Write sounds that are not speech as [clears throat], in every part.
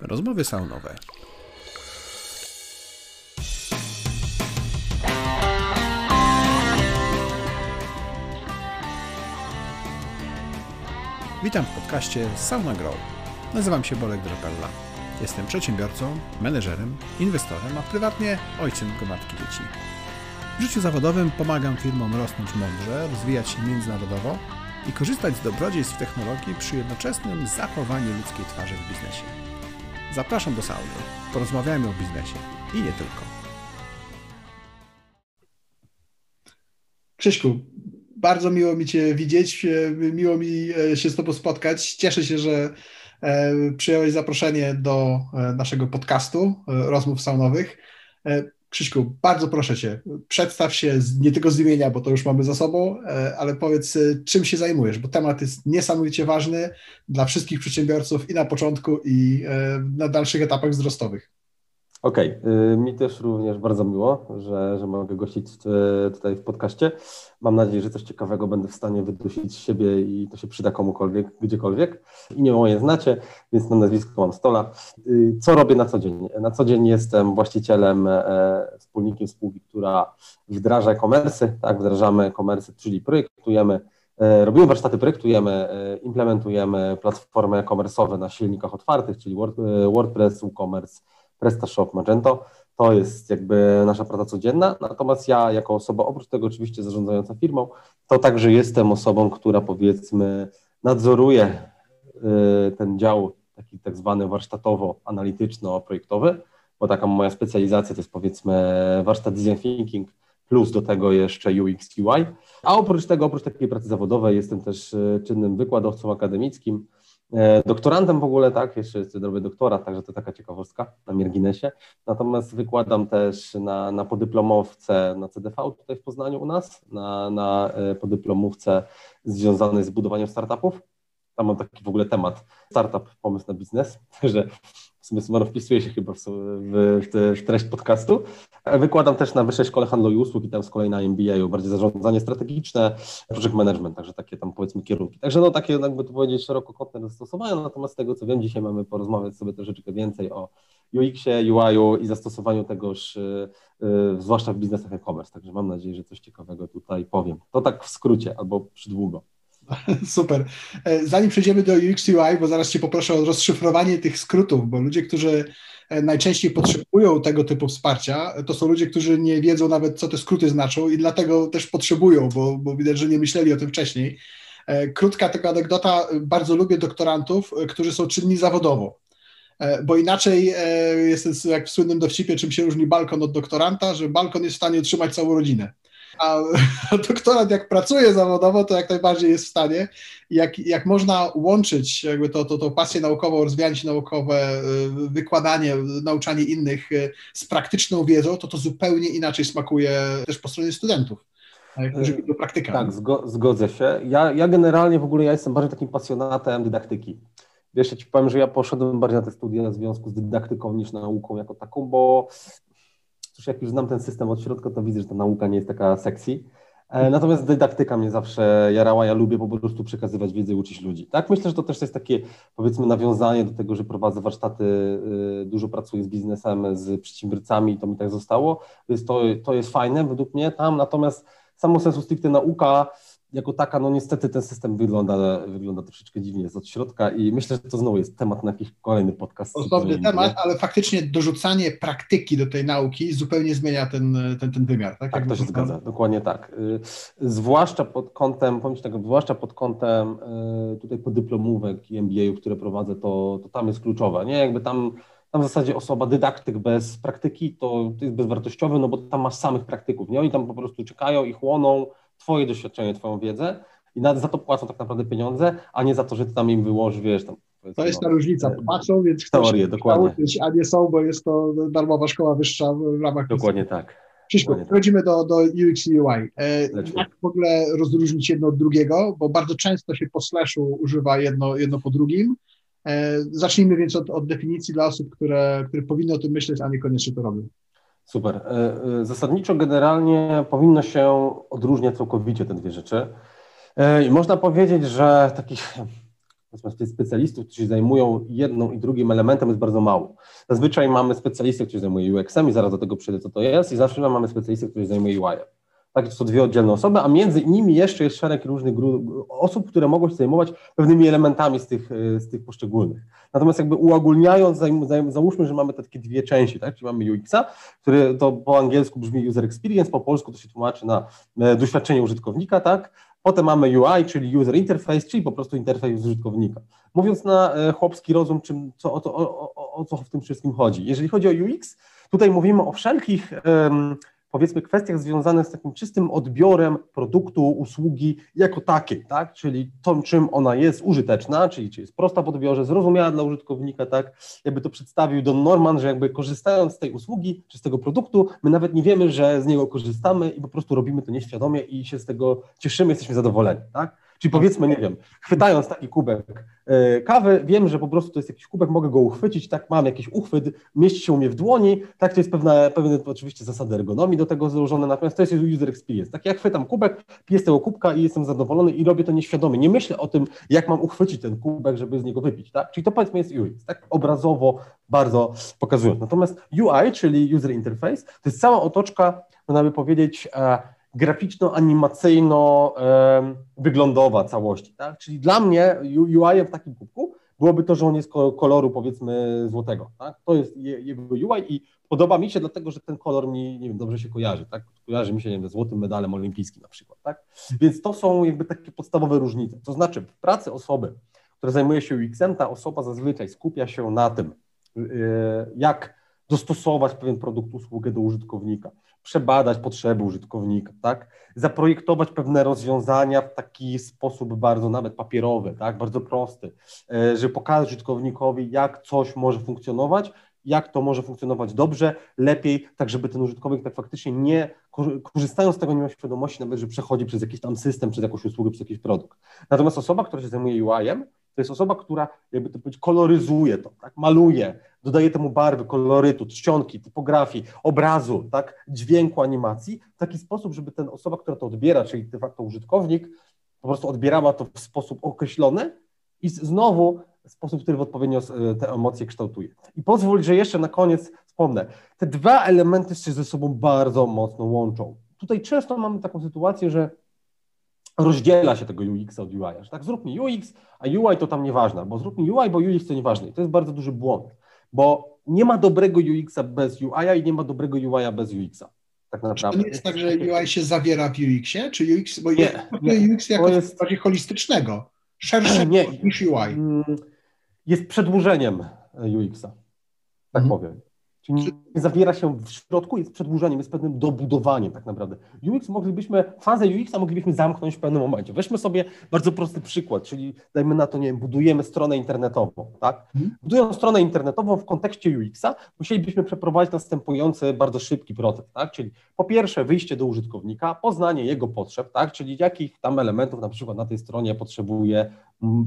Rozmowy saunowe. Witam w podcaście Sauna Grow. Nazywam się Bolek Drapella. Jestem przedsiębiorcą, menedżerem, inwestorem, a prywatnie ojcem gromadki dzieci. W życiu zawodowym pomagam firmom rosnąć mądrze, rozwijać się międzynarodowo i korzystać z dobrodziejstw technologii przy jednoczesnym zachowaniu ludzkiej twarzy w biznesie. Zapraszam do sauny. Porozmawiajmy o biznesie i nie tylko. Krzyśku, bardzo miło mi Cię widzieć, miło mi e, się z Tobą spotkać. Cieszę się, że e, przyjąłeś zaproszenie do e, naszego podcastu rozmów saunowych. Krzyśku, bardzo proszę Cię, przedstaw się nie tylko z imienia, bo to już mamy za sobą, ale powiedz, czym się zajmujesz, bo temat jest niesamowicie ważny dla wszystkich przedsiębiorców i na początku, i na dalszych etapach wzrostowych. Okej, okay. mi też również bardzo miło, że, że mogę gościć tutaj w podcaście. Mam nadzieję, że coś ciekawego będę w stanie wydusić z siebie i to się przyda komukolwiek, gdziekolwiek. I nie moje znacie, więc na nazwisko mam stola. Y, co robię na co dzień? Na co dzień jestem właścicielem, e, wspólnikiem spółki, która wdraża e-commerce, tak, wdrażamy e-commerce, czyli projektujemy e, Robimy warsztaty, projektujemy, e, implementujemy platformy e-commerce'owe na silnikach otwartych, czyli WordPress, WooCommerce, PrestaShop, Magento. To jest jakby nasza praca codzienna. Natomiast ja, jako osoba, oprócz tego oczywiście zarządzająca firmą, to także jestem osobą, która powiedzmy nadzoruje y, ten dział taki tak zwany warsztatowo-analityczno-projektowy, bo taka moja specjalizacja to jest powiedzmy warsztat design thinking, plus do tego jeszcze UX, UI. A oprócz tego, oprócz takiej pracy zawodowej, jestem też y, czynnym wykładowcą akademickim, doktorantem w ogóle, tak, jeszcze robię doktorat, także to taka ciekawostka na Mierginesie. Natomiast wykładam też na, na podyplomowce na CDV tutaj w Poznaniu u nas, na, na e, podyplomówce związanej z budowaniem startupów. Tam mam taki w ogóle temat startup, pomysł na biznes, [laughs] także w sumie Sumano wpisuje się chyba w, w, w, treść podcastu. Wykładam też na Wyższej Szkole Handlu i Usług i tam z kolei na MBA, bardziej zarządzanie strategiczne, project management, także takie tam powiedzmy kierunki. Także no takie jakby to powiedzieć szerokokątne zastosowania, natomiast z tego co wiem, dzisiaj mamy porozmawiać sobie troszeczkę więcej o UX-ie, UI-u i zastosowaniu tegoż, yy, zwłaszcza w biznesach e-commerce, także mam nadzieję, że coś ciekawego tutaj powiem. To tak w skrócie albo przydługo. [laughs] Super. E, zanim przejdziemy do UX UI, bo zaraz Cię poproszę o rozszyfrowanie tych skrótów, bo ludzie, którzy e, najczęściej potrzebują tego typu wsparcia, to są ludzie, którzy nie wiedzą nawet, co te skróty znaczą i dlatego też potrzebują, bo, bo widać, że nie myśleli o tym wcześniej. E, krótka taka anegdota, bardzo lubię doktorantów, którzy są czynni zawodowo, bo inaczej jest jak w słynnym dowcipie, czym się różni balkon od doktoranta, że balkon jest w stanie utrzymać całą rodzinę a [laughs] doktorat jak pracuje zawodowo, to jak najbardziej jest w stanie. Jak, jak można łączyć jakby to, to, to pasję naukową, rozwijanie się naukowe, y, wykładanie, nauczanie innych y, z praktyczną wiedzą, to to zupełnie inaczej smakuje też po stronie studentów do praktyka. Tak, zgodzę się. Ja, ja generalnie w ogóle ja jestem bardziej takim pasjonatem dydaktyki. Wiesz, ja Ci powiem, że ja poszedłem bardziej na te studia w związku z dydaktyką niż nauką jako taką, bo Cóż, jak już znam ten system od środka, to widzę, że ta nauka nie jest taka sexy. E, natomiast dydaktyka mnie zawsze jarała, ja lubię po prostu przekazywać wiedzę uczyć ludzi. Tak, myślę, że to też jest takie, powiedzmy, nawiązanie do tego, że prowadzę warsztaty, y, dużo pracuję z biznesem, z przedsiębiorcami, to mi tak zostało, więc to, to jest fajne według mnie tam, natomiast samo sensu stricte nauka, jako taka, no niestety ten system wygląda, wygląda troszeczkę dziwnie jest od środka i myślę, że to znowu jest temat na jakiś kolejny podcast. Osobny temat, nie? ale faktycznie dorzucanie praktyki do tej nauki zupełnie zmienia ten, ten, ten wymiar. Tak, tak to się zgadza, dokładnie tak. Y, zwłaszcza pod kątem, powiem tak, zwłaszcza pod kątem tutaj podyplomówek i MBA, które prowadzę, to, to tam jest kluczowe, nie? Jakby tam tam w zasadzie osoba dydaktyk bez praktyki to, to jest bezwartościowy, no bo tam masz samych praktyków, nie? Oni tam po prostu czekają i chłoną, Twoje doświadczenie, Twoją wiedzę i nawet za to płacą tak naprawdę pieniądze, a nie za to, że Ty tam im wyłożysz, wiesz, tam to jest ta różnica. Patrzą, więc chcą teorię, dokładnie. A nie są, bo jest to darmowa szkoła wyższa w ramach. Dokładnie tak. Krzyśku, przechodzimy do, do UX i UI. E, jak w ogóle rozróżnić jedno od drugiego? Bo bardzo często się po slashu używa jedno, jedno po drugim. E, zacznijmy więc od, od definicji dla osób, które, które powinny o tym myśleć, a niekoniecznie to robią. Super. E, e, zasadniczo generalnie powinno się odróżniać całkowicie te dwie rzeczy. E, I można powiedzieć, że takich specjalistów, którzy się zajmują jedną i drugim elementem jest bardzo mało. Zazwyczaj mamy specjalistę, który się zajmuje UX-em i zaraz do tego przyjdę, co to jest i zawsze mamy specjalistę, który się zajmuje UI-em. Tak, to są dwie oddzielne osoby, a między nimi jeszcze jest szereg różnych osób, które mogą się zajmować pewnymi elementami z tych, e, z tych poszczególnych. Natomiast jakby uogólniając, załóżmy, że mamy takie dwie części, tak? czyli mamy UX-a, który to po angielsku brzmi user experience, po polsku to się tłumaczy na e, doświadczenie użytkownika, tak? Potem mamy UI, czyli user interface, czyli po prostu interfejs użytkownika. Mówiąc na e, chłopski rozum, czym, co, o, to, o, o, o co w tym wszystkim chodzi. Jeżeli chodzi o UX, tutaj mówimy o wszelkich powiedzmy kwestiach związanych z takim czystym odbiorem produktu, usługi jako takiej, tak? czyli tą, czym ona jest użyteczna, czyli czy jest prosta w odbiorze, zrozumiała dla użytkownika, tak? jakby to przedstawił Don Norman, że jakby korzystając z tej usługi czy z tego produktu, my nawet nie wiemy, że z niego korzystamy i po prostu robimy to nieświadomie i się z tego cieszymy, jesteśmy zadowoleni. Tak? Czyli powiedzmy, nie wiem, chwytając taki kubek e, kawy, wiem, że po prostu to jest jakiś kubek, mogę go uchwycić, tak, mam jakiś uchwyt, mieści się u mnie w dłoni, tak, to jest pewne, pewne oczywiście zasady ergonomii do tego złożone, natomiast to jest user experience. Tak, jak chwytam kubek, piję z tego kubka i jestem zadowolony i robię to nieświadomie. Nie myślę o tym, jak mam uchwycić ten kubek, żeby z niego wypić, tak? Czyli to powiedzmy jest UX, tak? Obrazowo bardzo pokazując. Natomiast UI, czyli user interface, to jest cała otoczka, można by powiedzieć, e, graficzno-animacyjno-wyglądowa całości. Tak? Czyli dla mnie UI w takim kubku byłoby to, że on jest koloru powiedzmy złotego. Tak? To jest jego UI i podoba mi się dlatego, że ten kolor mi, nie wiem, dobrze się kojarzy. Tak? Kojarzy mi się, nie wiem, złotym medalem olimpijskim na przykład. Tak? Więc to są jakby takie podstawowe różnice. To znaczy w pracy osoby, która zajmuje się UX-em, ta osoba zazwyczaj skupia się na tym, yy, jak dostosować pewien produkt, usługę do użytkownika, przebadać potrzeby użytkownika, tak? zaprojektować pewne rozwiązania w taki sposób bardzo nawet papierowy, tak? bardzo prosty, e, żeby pokazać użytkownikowi, jak coś może funkcjonować, jak to może funkcjonować dobrze, lepiej, tak żeby ten użytkownik tak faktycznie nie, korzystając z tego, nie miał świadomości nawet, że przechodzi przez jakiś tam system, przez jakąś usługę, przez jakiś produkt. Natomiast osoba, która się zajmuje UI-em, to jest osoba, która, jakby to powiedzieć, koloryzuje to, tak, maluje, dodaje temu barwy, kolorytu, czcionki, typografii, obrazu, tak, dźwięku, animacji, w taki sposób, żeby ten osoba, która to odbiera, czyli de facto użytkownik, po prostu odbierała to w sposób określony i znowu sposób, w odpowiednio e, te emocje kształtuje. I pozwól, że jeszcze na koniec wspomnę, te dwa elementy się ze sobą bardzo mocno łączą. Tutaj często mamy taką sytuację, że rozdziela się tego UX od UI. Że tak, zrób mi UX, a UI to tam nieważne, bo zrób mi UI, bo UX to nieważne. I to jest bardzo duży błąd, bo nie ma dobrego UX-a bez UI i nie ma dobrego UI-a bez UX-a. Tak naprawdę. Czy to nie jest tak, że UI się zawiera w UX-ie? Czy UX, bo nie, nie, UX jako jest... bardziej holistycznego, szerszego niż UI? Mm, jest przedłużeniem UX-a, tak mhm. powiem. Czyli nie zawiera się w środku, jest przedłużeniem, jest pewnym dobudowaniem tak naprawdę. UX moglibyśmy, fazę UX-a moglibyśmy zamknąć w pewnym momencie. Weźmy sobie bardzo prosty przykład, czyli dajmy na to, nie wiem, budujemy stronę internetową, tak? Mhm. Budując stronę internetową w kontekście UX-a, musielibyśmy przeprowadzić następujący bardzo szybki proces, tak? Czyli po pierwsze wyjście do użytkownika, poznanie jego potrzeb, tak? Czyli jakich tam elementów na przykład na tej stronie potrzebuje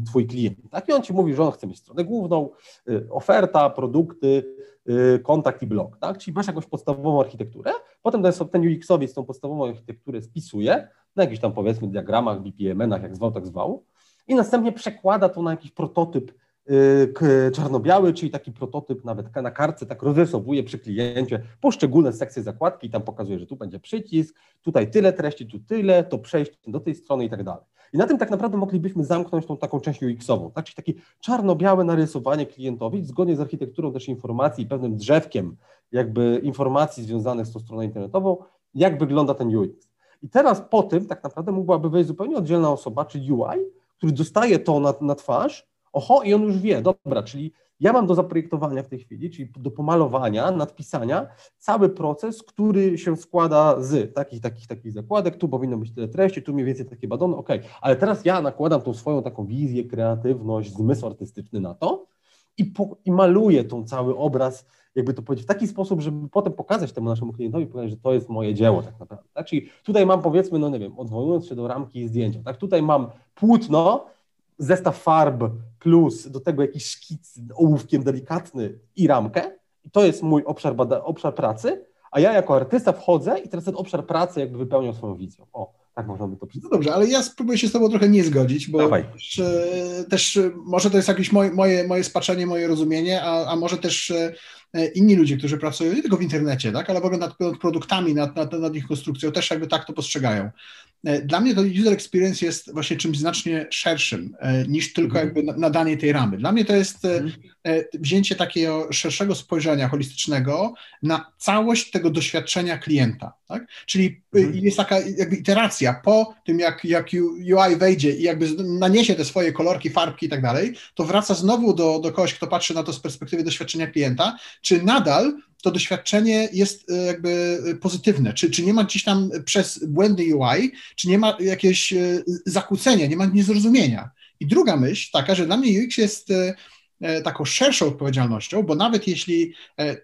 twój klient, tak? I on ci mówi, że on chce mieć stronę główną, y, oferta, produkty, y, kontakt i blog, tak? Czyli masz jakąś podstawową architekturę, potem ten, ten UX-owiec tą podstawową architekturę spisuje na jakichś tam powiedzmy diagramach, BPMN-ach, jak zwał, tak zwał, i następnie przekłada to na jakiś prototyp y, czarno-biały, czyli taki prototyp nawet na kartce, tak rozrysowuje przy kliencie poszczególne sekcje zakładki i tam pokazuje, że tu będzie przycisk, tutaj tyle treści, tu tyle, to przejście do tej strony i tak dalej. I na tym tak naprawdę moglibyśmy zamknąć tą taką część UX-ową, tak? czyli takie czarno-białe narysowanie klientowi zgodnie z architekturą też informacji i pewnym drzewkiem jakby informacji związanych z tą stroną internetową, jak wygląda ten UX. I teraz po tym tak naprawdę mogłaby wejść zupełnie oddzielna osoba, czyli UI, który dostaje to na, na twarz, oho, i on już wie, dobra, czyli ja mam do zaprojektowania w tej chwili, czyli do pomalowania, nadpisania, cały proces, który się składa z takich, takich, takich zakładek, tu powinno być tyle treści, tu mniej więcej takie badony, ok, ale teraz ja nakładam tą swoją taką wizję, kreatywność, zmysł artystyczny na to i, po, i maluję tą cały obraz, jakby to powiedzieć, w taki sposób, żeby potem pokazać temu naszemu klientowi, powiedzieć, że to jest moje dzieło tak naprawdę. Tak? Czyli tutaj mam powiedzmy, no nie wiem, odwołując się do ramki zdjęcia, tak? tutaj mam płótno, zestaw farb plus do tego jakiś szkic ołówkiem delikatny i ramkę. I to jest mój obszar, bada- obszar pracy, a ja jako artysta wchodzę i teraz ten obszar pracy jakby wypełniał swoją wizją. O, Tak można by to przedstawić. No dobrze, ale ja spróbuję się z Tobą trochę nie zgodzić, bo też, e, też, może to jest jakieś moje, moje, moje spaczenie, moje rozumienie, a, a może też E, inni ludzie, którzy pracują nie tylko w internecie, tak, ale w ogóle nad, nad produktami, nad, nad, nad, ich konstrukcją, też jakby tak to postrzegają. E, dla mnie to user experience jest właśnie czymś znacznie szerszym e, niż tylko mhm. jakby nadanie tej ramy. Dla mnie to jest mhm. wzięcie takiego szerszego spojrzenia holistycznego na całość tego doświadczenia klienta. Tak? Czyli mhm. jest taka jakby iteracja po tym, jak, jak UI wejdzie i jakby naniesie te swoje kolorki, farbki i tak dalej, to wraca znowu do, do kogoś, kto patrzy na to z perspektywy doświadczenia klienta czy nadal to doświadczenie jest e, jakby e, pozytywne, czy, czy nie ma gdzieś tam przez błędy UI, czy nie ma jakiegoś e, zakłócenia, nie ma niezrozumienia. I druga myśl taka, że dla mnie UX jest taką szerszą odpowiedzialnością, bo nawet jeśli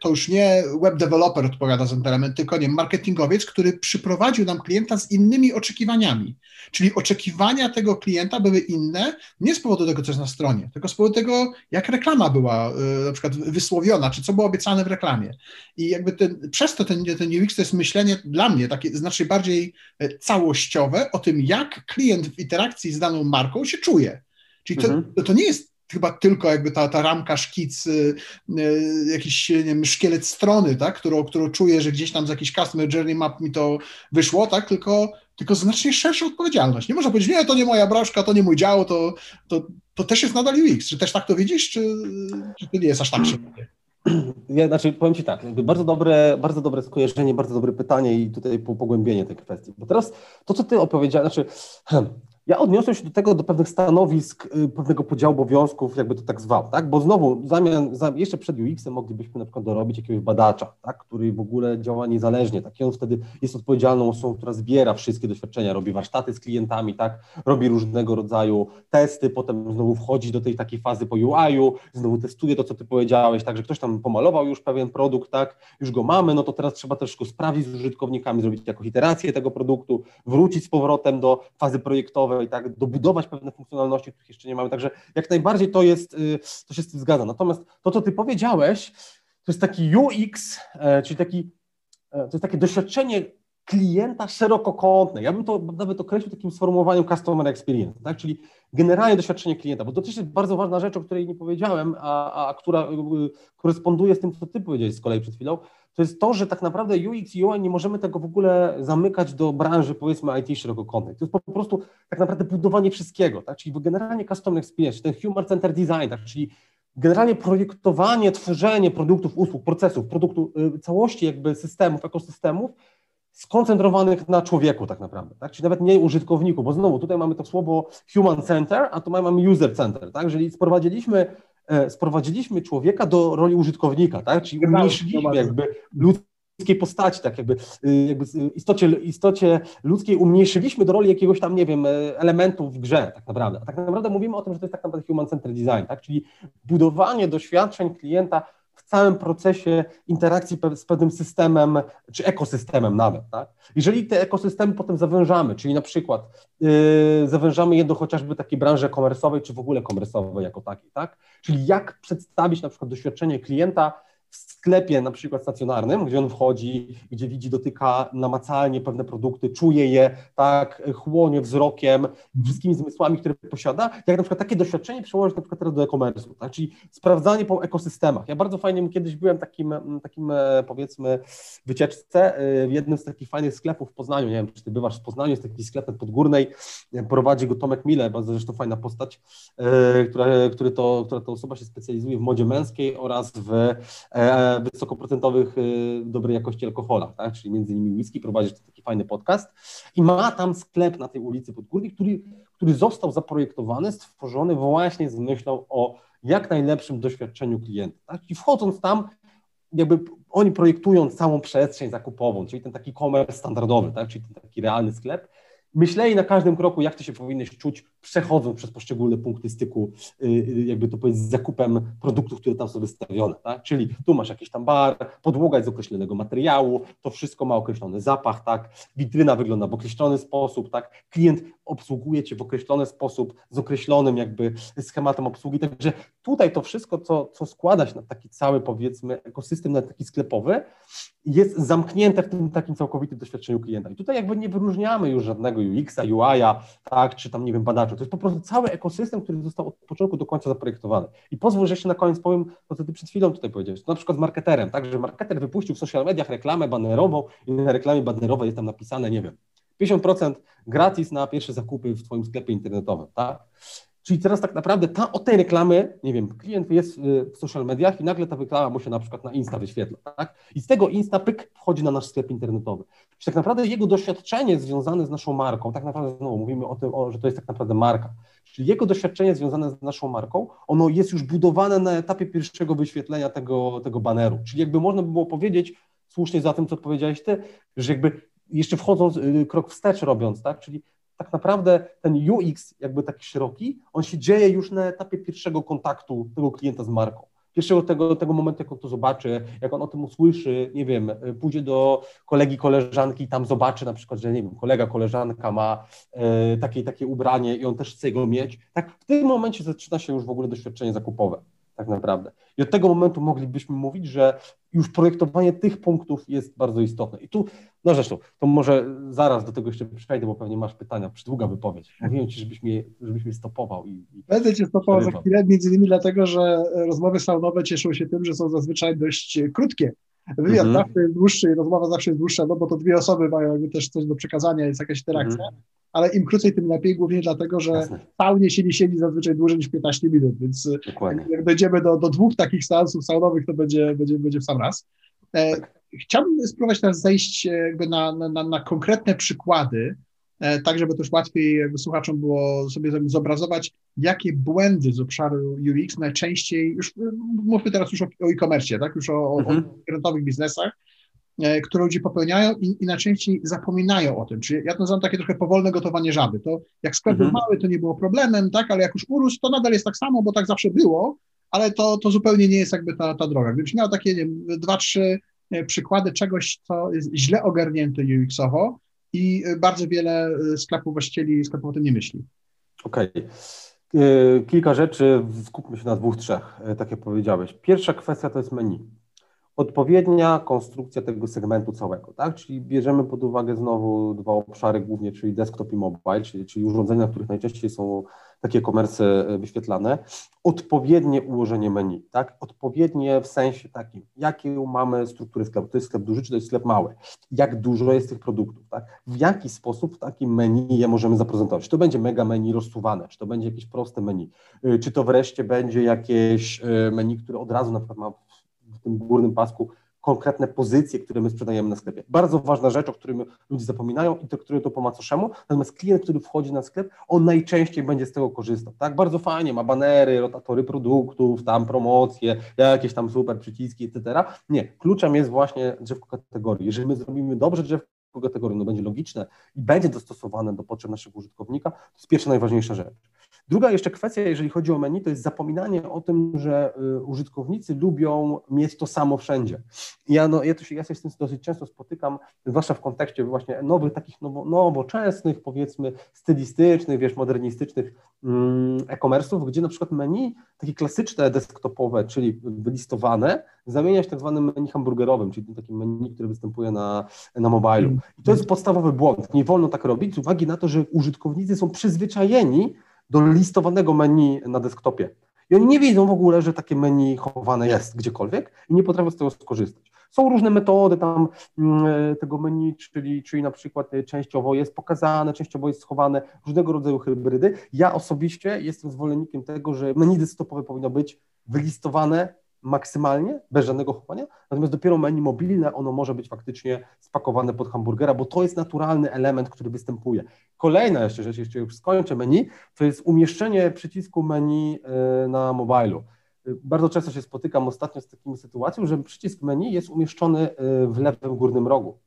to już nie web developer odpowiada za ten element, tylko nie marketingowiec, który przyprowadził nam klienta z innymi oczekiwaniami. Czyli oczekiwania tego klienta były inne nie z powodu tego, co jest na stronie, tylko z powodu tego, jak reklama była y, na przykład wysłowiona, czy co było obiecane w reklamie. I jakby ten, przez to ten, ten UX to jest myślenie dla mnie takie znacznie bardziej e, całościowe o tym, jak klient w interakcji z daną marką się czuje. Czyli to, mhm. to nie jest chyba tylko jakby ta, ta ramka, szkic, y, y, jakiś nie wiem, szkielet strony, tak, którą, którą czuję, że gdzieś tam z jakiś customer journey map mi to wyszło, tak, tylko tylko znacznie szersza odpowiedzialność. Nie można powiedzieć, nie, to nie moja broszka, to nie mój dział, to, to, to też jest nadal UX. Czy też tak to widzisz, czy, czy to nie jest aż tak szybkie? Ja, znaczy, powiem Ci tak, bardzo dobre, bardzo dobre skojarzenie, bardzo dobre pytanie i tutaj pogłębienie tej kwestii. Bo teraz to, co Ty opowiedziałeś, znaczy, ja odniosłem się do tego, do pewnych stanowisk, y, pewnego podziału obowiązków, jakby to tak zwał, tak? Bo znowu, zamian, jeszcze przed UX-em moglibyśmy na przykład dorobić jakiegoś badacza, tak? Który w ogóle działa niezależnie, tak? I on wtedy jest odpowiedzialną osobą, która zbiera wszystkie doświadczenia, robi warsztaty z klientami, tak? Robi różnego rodzaju testy, potem znowu wchodzi do tej takiej fazy po UI-u, znowu testuje to, co ty powiedziałeś, tak? Że ktoś tam pomalował już pewien produkt, tak? Już go mamy, no to teraz trzeba też go sprawdzić z użytkownikami, zrobić jakąś iterację tego produktu, wrócić z powrotem do fazy projektowej, i tak, dobudować pewne funkcjonalności, których jeszcze nie mamy. Także jak najbardziej to jest, y, to się z tym zgadza. Natomiast to, co ty powiedziałeś, to jest taki UX, e, czyli taki, e, to jest takie doświadczenie klienta szerokokątne. Ja bym to nawet określił takim sformułowaniu customer experience, tak? czyli generalnie doświadczenie klienta, bo to też jest bardzo ważna rzecz, o której nie powiedziałem, a, a która y, koresponduje z tym, co ty powiedziałeś z kolei przed chwilą, to jest to, że tak naprawdę UX i UI nie możemy tego w ogóle zamykać do branży powiedzmy IT szerokokątnej. To jest po prostu tak naprawdę budowanie wszystkiego, tak? czyli generalnie customer experience, ten human center design, tak? czyli generalnie projektowanie, tworzenie produktów, usług, procesów, produktu, y, całości jakby systemów, ekosystemów skoncentrowanych na człowieku tak naprawdę, tak? czyli nawet nie użytkowniku, bo znowu tutaj mamy to słowo human center, a tu mamy user center, tak? Jeżeli sprowadziliśmy sprowadziliśmy człowieka do roli użytkownika, tak? Czyli umniejszyliśmy jakby ludzkiej postaci, tak jakby, y, jakby istocie, istocie ludzkiej umniejszyliśmy do roli jakiegoś tam, nie wiem, e, elementu w grze tak naprawdę. A tak naprawdę mówimy o tym, że to jest tak naprawdę human-centered design, tak? Czyli budowanie doświadczeń klienta całym procesie interakcji z pewnym systemem, czy ekosystemem nawet. Tak? Jeżeli te ekosystemy potem zawężamy, czyli na przykład yy, zawężamy je do chociażby takiej branży komersowej, czy w ogóle komersowej jako takiej, tak? czyli jak przedstawić na przykład doświadczenie klienta w sklepie na przykład stacjonarnym, gdzie on wchodzi, gdzie widzi, dotyka namacalnie pewne produkty, czuje je, tak, chłonie wzrokiem, wszystkimi zmysłami, które posiada, jak na przykład takie doświadczenie przełożyć na przykład teraz do e-commerce, tak, czyli sprawdzanie po ekosystemach. Ja bardzo fajnie kiedyś byłem takim, takim e, powiedzmy wycieczce e, w jednym z takich fajnych sklepów w Poznaniu, nie wiem, czy ty bywasz w Poznaniu, jest taki sklep Podgórnej, prowadzi go Tomek Mile, bardzo zresztą fajna postać, e, która, który to, która to osoba się specjalizuje w modzie męskiej oraz w E, wysokoprocentowych, e, dobrej jakości alkoholach, tak? czyli między innymi whisky, prowadzisz taki fajny podcast i ma tam sklep na tej ulicy Podgórnej, który, który został zaprojektowany, stworzony właśnie z myślą o jak najlepszym doświadczeniu klienta. Tak? I wchodząc tam, jakby oni projektują całą przestrzeń zakupową, czyli ten taki commerce standardowy, tak? czyli ten taki realny sklep, myśleli na każdym kroku, jak ty się powinieneś czuć przechodząc przez poszczególne punkty styku, y, y, jakby to powiedzieć, z zakupem produktów, które tam są wystawione. Tak? Czyli tu masz jakiś tam bar, podłoga jest z określonego materiału, to wszystko ma określony zapach, tak? witryna wygląda w określony sposób, tak? klient obsługuje Cię w określony sposób, z określonym jakby schematem obsługi, także tutaj to wszystko, co, co składa się na taki cały, powiedzmy, ekosystem, na taki sklepowy, jest zamknięte w tym takim całkowitym doświadczeniu klienta. I tutaj jakby nie wyróżniamy już żadnego UX-a, UI-a, tak, czy tam, nie wiem, badacza. To jest po prostu cały ekosystem, który został od początku do końca zaprojektowany. I pozwól, że jeszcze na koniec powiem to, co ty przed chwilą tutaj powiedziałeś. Na przykład z marketerem, tak, że marketer wypuścił w social mediach reklamę banerową i na reklamie banerowej jest tam napisane, nie wiem, 50% gratis na pierwsze zakupy w Twoim sklepie internetowym, tak? Czyli teraz tak naprawdę ta, o tej reklamy, nie wiem, klient jest y, w social mediach i nagle ta reklama mu się na przykład na Insta wyświetla, tak? I z tego Insta pyk wchodzi na nasz sklep internetowy. Czyli tak naprawdę jego doświadczenie związane z naszą marką, tak naprawdę znowu mówimy o tym, o, że to jest tak naprawdę marka, czyli jego doświadczenie związane z naszą marką, ono jest już budowane na etapie pierwszego wyświetlenia tego, tego baneru. Czyli jakby można by było powiedzieć, słusznie za tym, co powiedziałeś ty, że jakby jeszcze wchodząc y, krok wstecz robiąc, tak? Czyli tak naprawdę ten UX, jakby taki szeroki, on się dzieje już na etapie pierwszego kontaktu tego klienta z marką. Pierwszego tego, tego momentu, jak on to zobaczy, jak on o tym usłyszy, nie wiem, pójdzie do kolegi, koleżanki i tam zobaczy na przykład, że nie wiem, kolega, koleżanka ma e, takie, takie ubranie i on też chce go mieć. Tak w tym momencie zaczyna się już w ogóle doświadczenie zakupowe tak naprawdę. I od tego momentu moglibyśmy mówić, że już projektowanie tych punktów jest bardzo istotne. I tu, no zresztą, to może zaraz do tego jeszcze przejdę, bo pewnie masz pytania, przydługa wypowiedź. Mówiłem Ci, żebyś mnie, żebyś mnie stopował. I, i Będę Cię stopował za chwilę, między innymi dlatego, że rozmowy saunowe cieszą się tym, że są zazwyczaj dość krótkie. Wywiad mhm. zawsze jest dłuższy, rozmowa zawsze jest dłuższa, no bo to dwie osoby mają jakby też coś do przekazania, jest jakaś interakcja. Mhm ale im krócej, tym lepiej, głównie dlatego, że saunie się nie siedzi zazwyczaj dłużej niż 15 minut, więc jak, jak dojdziemy do, do dwóch takich seansów saunowych, to będzie, będzie, będzie w sam raz. E, tak. Chciałbym spróbować teraz zejść jakby na, na, na konkretne przykłady, e, tak żeby też łatwiej słuchaczom było sobie zobrazować, jakie błędy z obszaru UX najczęściej, już mówmy teraz już o, o e-commerce, tak, już o, mhm. o biznesach, E, które ludzie popełniają i, i najczęściej zapominają o tym. Czyli ja to nazywam takie trochę powolne gotowanie żaby. To jak sklep mhm. był mały, to nie było problemem, tak, ale jak już urósł, to nadal jest tak samo, bo tak zawsze było, ale to, to zupełnie nie jest jakby ta, ta droga. Gdybyś miał takie, nie dwa, trzy e, przykłady czegoś, co jest źle ogarnięte UX-owo i bardzo wiele e, sklepów właścicieli sklepów o tym nie myśli. Okej. Okay. Kilka rzeczy, skupmy się na dwóch, trzech, tak jak powiedziałeś. Pierwsza kwestia to jest menu odpowiednia konstrukcja tego segmentu całego, tak? Czyli bierzemy pod uwagę znowu dwa obszary głównie, czyli desktop i mobile, czyli, czyli urządzenia, na których najczęściej są takie komerce wyświetlane, odpowiednie ułożenie menu, tak? Odpowiednie w sensie takim, jakie mamy struktury sklepu, to jest sklep duży, czy to jest sklep mały, jak dużo jest tych produktów, tak? W jaki sposób w takim menu je możemy zaprezentować, czy to będzie mega menu rozsuwane, czy to będzie jakieś proste menu, e, czy to wreszcie będzie jakieś e, menu, które od razu na przykład ma tym górnym pasku konkretne pozycje, które my sprzedajemy na sklepie. Bardzo ważna rzecz, o którym ludzie zapominają i to, który to po macoszemu, natomiast klient, który wchodzi na sklep, on najczęściej będzie z tego korzystał, tak? Bardzo fajnie, ma banery, rotatory produktów, tam promocje, jakieś tam super przyciski, etc. Nie, kluczem jest właśnie drzewko kategorii. Jeżeli my zrobimy dobrze drzewko kategorii, no będzie logiczne i będzie dostosowane do potrzeb naszego użytkownika, to jest pierwsza najważniejsza rzecz. Druga jeszcze kwestia, jeżeli chodzi o menu, to jest zapominanie o tym, że y, użytkownicy lubią mieć to samo wszędzie. Ja, no, ja, to się, ja się z tym dosyć często spotykam, zwłaszcza w kontekście właśnie nowych, takich nowo, nowoczesnych, powiedzmy, stylistycznych, wiesz, modernistycznych mm, e-commerce'ów, gdzie na przykład menu, takie klasyczne desktopowe, czyli wylistowane, zamienia się tak zwanym menu hamburgerowym, czyli takim menu, które występuje na, na mobilu. I to jest podstawowy błąd. Nie wolno tak robić z uwagi na to, że użytkownicy są przyzwyczajeni do listowanego menu na desktopie. I oni nie wiedzą w ogóle, że takie menu chowane jest gdziekolwiek i nie potrafią z tego skorzystać. Są różne metody tam mm, tego menu, czyli, czyli na przykład e, częściowo jest pokazane, częściowo jest schowane, różnego rodzaju hybrydy. Ja osobiście jestem zwolennikiem tego, że menu desktopowe powinno być wylistowane maksymalnie, bez żadnego chowania, natomiast dopiero menu mobilne, ono może być faktycznie spakowane pod hamburgera, bo to jest naturalny element, który występuje. Kolejna jeszcze rzecz, jeszcze już skończę menu, to jest umieszczenie przycisku menu e, na mobilu. Bardzo często się spotykam ostatnio z taką sytuacją, że przycisk menu jest umieszczony e, w lewym górnym rogu.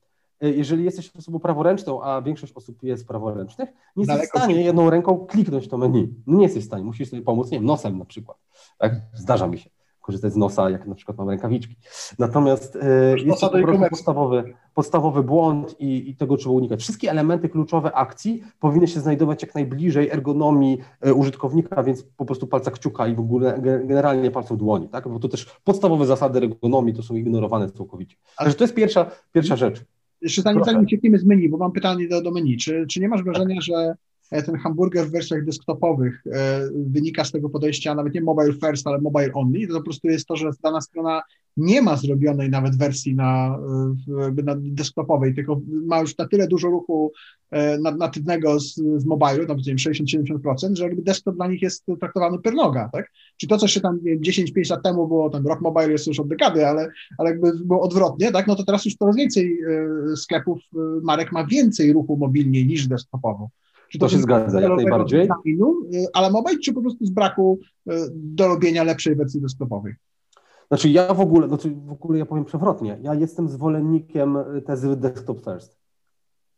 jeżeli jesteś osobą praworęczną, a większość osób jest praworęcznych, nie jesteś Daleko w stanie jedną ręką kliknąć to menu. No nie jesteś w stanie, musisz sobie pomóc, nie wiem, nosem na przykład. Tak? Zdarza mi się korzystać z nosa, jak na przykład mam rękawiczki. Natomiast e, jest to po podstawowy, podstawowy błąd i, i tego trzeba unikać. Wszystkie elementy kluczowe akcji powinny się znajdować jak najbliżej ergonomii e, użytkownika, więc po prostu palca kciuka i w ogóle ge- generalnie palcem dłoni, tak? Bo to też podstawowe zasady ergonomii to są ignorowane całkowicie. Ale- to jest pierwsza, pierwsza rzecz. Jeszcze zanim, zanim uciekniemy z menu, bo mam pytanie do, do menu. Czy, czy nie masz wrażenia, że ten hamburger w wersjach desktopowych e, wynika z tego podejścia nawet nie mobile first, ale mobile only? To po prostu jest to, że dana strona nie ma zrobionej nawet wersji na, e, na desktopowej, tylko ma już na tyle dużo ruchu e, na- natywnego z, z mobilu, tam nie wiem, 60-70%, że jakby desktop dla nich jest traktowany per noga, tak? Czy to, co się tam nie wiem, 10-5 lat temu było, ten Rock Mobile jest już od dekady, ale ale jakby było odwrotnie, tak, no to teraz już coraz więcej e, sklepów, e, marek ma więcej ruchu mobilnie niż desktopowo. Czy To się zgadza, jak najbardziej. designu, e, ale mobile, czy po prostu z braku e, do robienia lepszej wersji desktopowej? Znaczy ja w ogóle, znaczy w ogóle ja powiem przewrotnie, ja jestem zwolennikiem tezy desktop first.